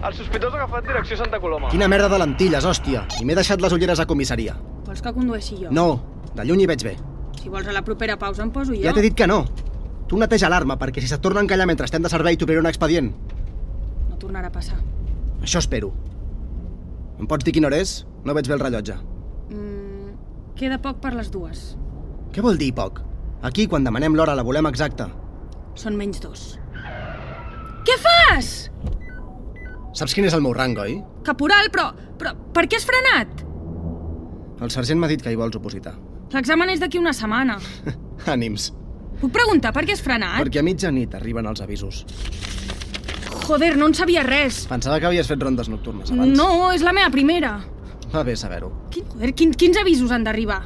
El sospitós ha agafat direcció Santa Coloma. Quina merda de lentilles, hòstia. I m'he deixat les ulleres a comissaria. Vols que condueixi jo? No, de lluny hi veig bé. Si vols a la propera pausa em poso jo. Ja t'he dit que no. Tu neteja l'arma, perquè si se't torna a encallar mentre estem de servei t'obriré un expedient. No tornarà a passar. Això espero. Em pots dir quina hora és? No veig bé el rellotge. Mm, queda poc per les dues. Què vol dir poc? Aquí, quan demanem l'hora, la volem exacta. Són menys dos. Què fas? Saps quin és el meu rang, oi? Caporal, però... però per què has frenat? El sergent m'ha dit que hi vols opositar. L'examen és d'aquí una setmana. Ànims, Puc preguntar per què has frenat? perquè a mitjanit arriben els avisos. Joder, no en sabia res. Pensava que havies fet rondes nocturnes abans. No, és la meva primera. Va bé saber-ho. Quin, joder, quin, quins avisos han d'arribar?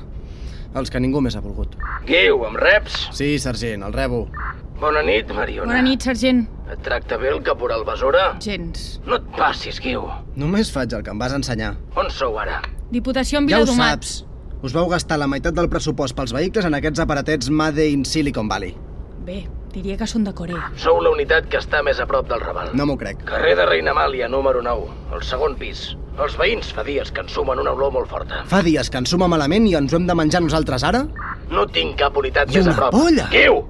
Els que ningú més ha volgut. Guiu, amb reps. Sí, sergent, el rebo. Bona nit, Mariona. Bona nit, sergent. Et tracta bé el caporal Besora? Gens. No et passis, Guiu. Només faig el que em vas ensenyar. On sou ara? Diputació en Ja ho Viladomat. saps. Us vau gastar la meitat del pressupost pels vehicles en aquests aparatets Made in Silicon Valley. Bé, diria que són de Corea. Sou la unitat que està més a prop del Raval. No m'ho crec. Carrer de Reina Amàlia, número 9, al segon pis. Els veïns fa dies que ensumen una olor molt forta. Fa dies que ens suma malament i ens ho hem de menjar nosaltres ara? No tinc cap unitat I més a una prop. polla! Guiu!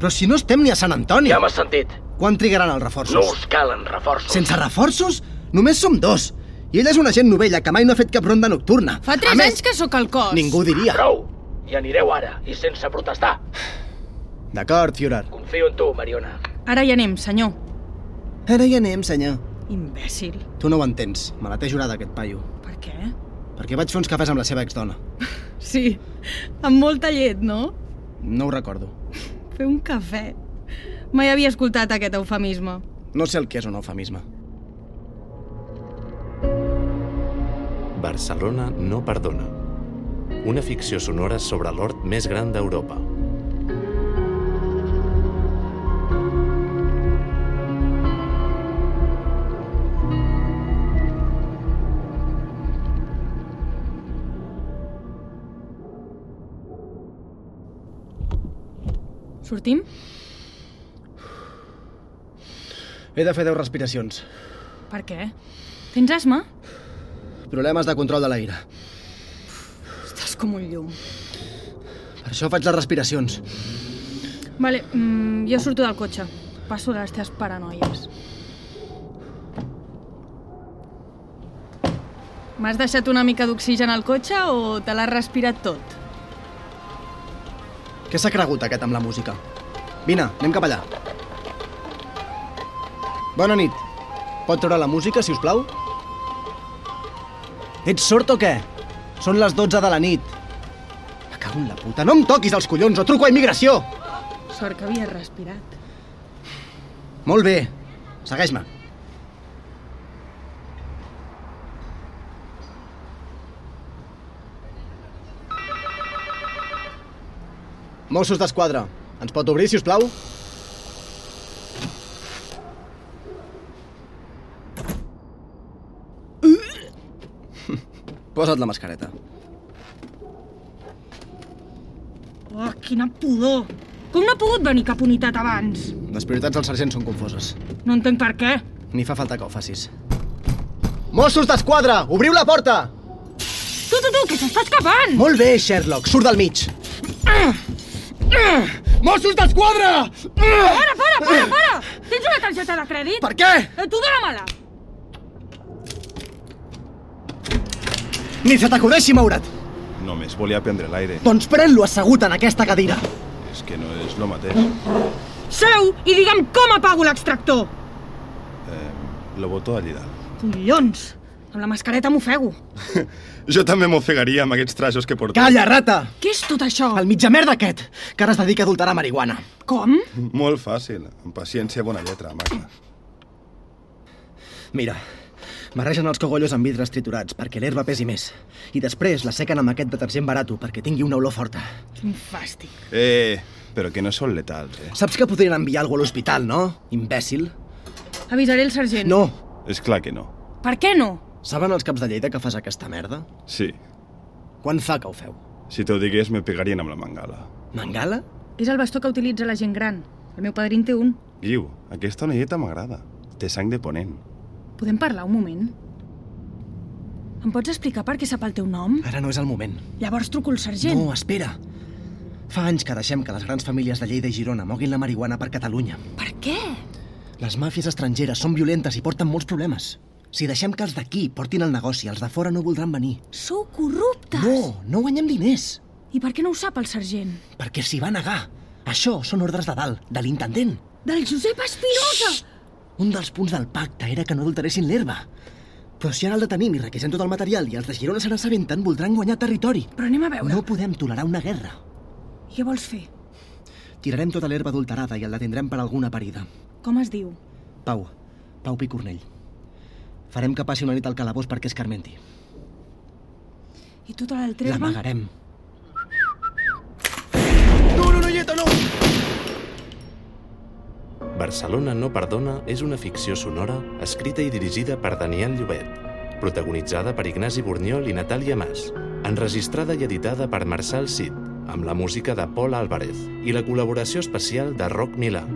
Però si no estem ni a Sant Antoni. Ja m'has sentit. Quan trigaran els No reforços? us calen reforços. Sense reforços? Només som dos. I ell és una gent novella que mai no ha fet cap ronda nocturna. Fa tres a més, anys que sóc al cos. Ningú diria. Prou! I anireu ara, i sense protestar. D'acord, Führer. Confio en tu, Mariona. Ara hi anem, senyor. Ara hi anem, senyor. Imbècil. Tu no ho entens. Me la té jurada, aquest paio. Per què? Perquè vaig fer uns cafès amb la seva exdona. Sí, amb molta llet, no? No ho recordo. Fer un cafè. Mai havia escoltat aquest eufemisme. No sé el que és un eufemisme. Barcelona no perdona. Una ficció sonora sobre l'hort més gran d'Europa. Sortim? He de fer 10 respiracions. Per què? Tens asma? Problemes de control de l'aire. Estàs com un llum. Per això faig les respiracions. Vale, mm, jo surto del cotxe. Passo de les teves paranoies. M'has deixat una mica d'oxigen al cotxe o te l'has respirat tot? Què s'ha cregut aquest amb la música? Vine, anem cap allà. Bona nit. Pot treure la música, si us plau? Ets sord o què? Són les 12 de la nit. Me cago en la puta. No em toquis els collons o truco a immigració! Sort que havia respirat. Molt bé. Segueix-me. Mossos d'Esquadra. Ens pot obrir, si us plau? Posa't la mascareta. Oh, quina pudor! Com no ha pogut venir cap unitat abans? Les prioritats del sergent són confoses. No entenc per què. Ni fa falta que ho facis. Mossos d'Esquadra! Obriu la porta! Tu, tu, tu, que s'està escapant! Molt bé, Sherlock. Surt del mig. Mossos d'Esquadra! Para, para, para, para! Tens una targeta de crèdit? Per què? Eh, tu dóna-me-la! Ni se t'acudeixi moure't. Només volia prendre l'aire. Doncs pren-lo assegut en aquesta cadira. És que no és lo mateix. Seu i digue'm com apago l'extractor! Eh, lo boto allí dalt. Collons! Amb la mascareta m'ofego. Jo també m'ofegaria amb aquests trajos que porto. Calla, rata! Què és tot això? El mitjamerda aquest, que ara es dedica a adulterar marihuana. Com? Molt fàcil. Amb paciència, bona lletra, maca. Mira, barregen els cogollos amb vidres triturats perquè l'herba pesi més. I després la sequen amb aquest detergent barato perquè tingui una olor forta. Quin fàstic. Eh, però que no són letals, eh? Saps que podrien enviar algú a l'hospital, no? Imbècil. Avisaré el sergent. No. És clar que no. Per què no? Saben els caps de Lleida que fas aquesta merda? Sí. Quan fa que ho feu? Si t'ho digués, me pegarien amb la mangala. Mangala? És el bastó que utilitza la gent gran. El meu padrí en té un. Guiu, aquesta noieta m'agrada. Té sang de ponent. Podem parlar un moment? Em pots explicar per què sap el teu nom? Ara no és el moment. Llavors truco al sergent. No, espera. Fa anys que deixem que les grans famílies de Lleida i Girona moguin la marihuana per Catalunya. Per què? Les màfies estrangeres són violentes i porten molts problemes. Si deixem que els d'aquí portin el negoci, els de fora no voldran venir. Sou corruptes! No, no guanyem diners. I per què no ho sap el sergent? Perquè s'hi va negar. Això són ordres de dalt, de l'intendent. Del Josep Espinosa! Un dels punts del pacte era que no adulteressin l'herba. Però si ara el detenim i requisem tot el material i els de Girona se n'assabenten, voldran guanyar territori. Però anem a veure. No podem tolerar una guerra. Què vols fer? Tirarem tota l'herba adulterada i el detindrem per alguna parida. Com es diu? Pau. Pau Picornell. Farem que passi una nit al calabós perquè escarmenti. I tota l'altra herba? L'amagarem. No, no, noieta, no! Barcelona no perdona és una ficció sonora escrita i dirigida per Daniel Llobet, protagonitzada per Ignasi Borniol i Natàlia Mas, enregistrada i editada per Marçal Cid, amb la música de Pol Álvarez i la col·laboració especial de Roc Milà.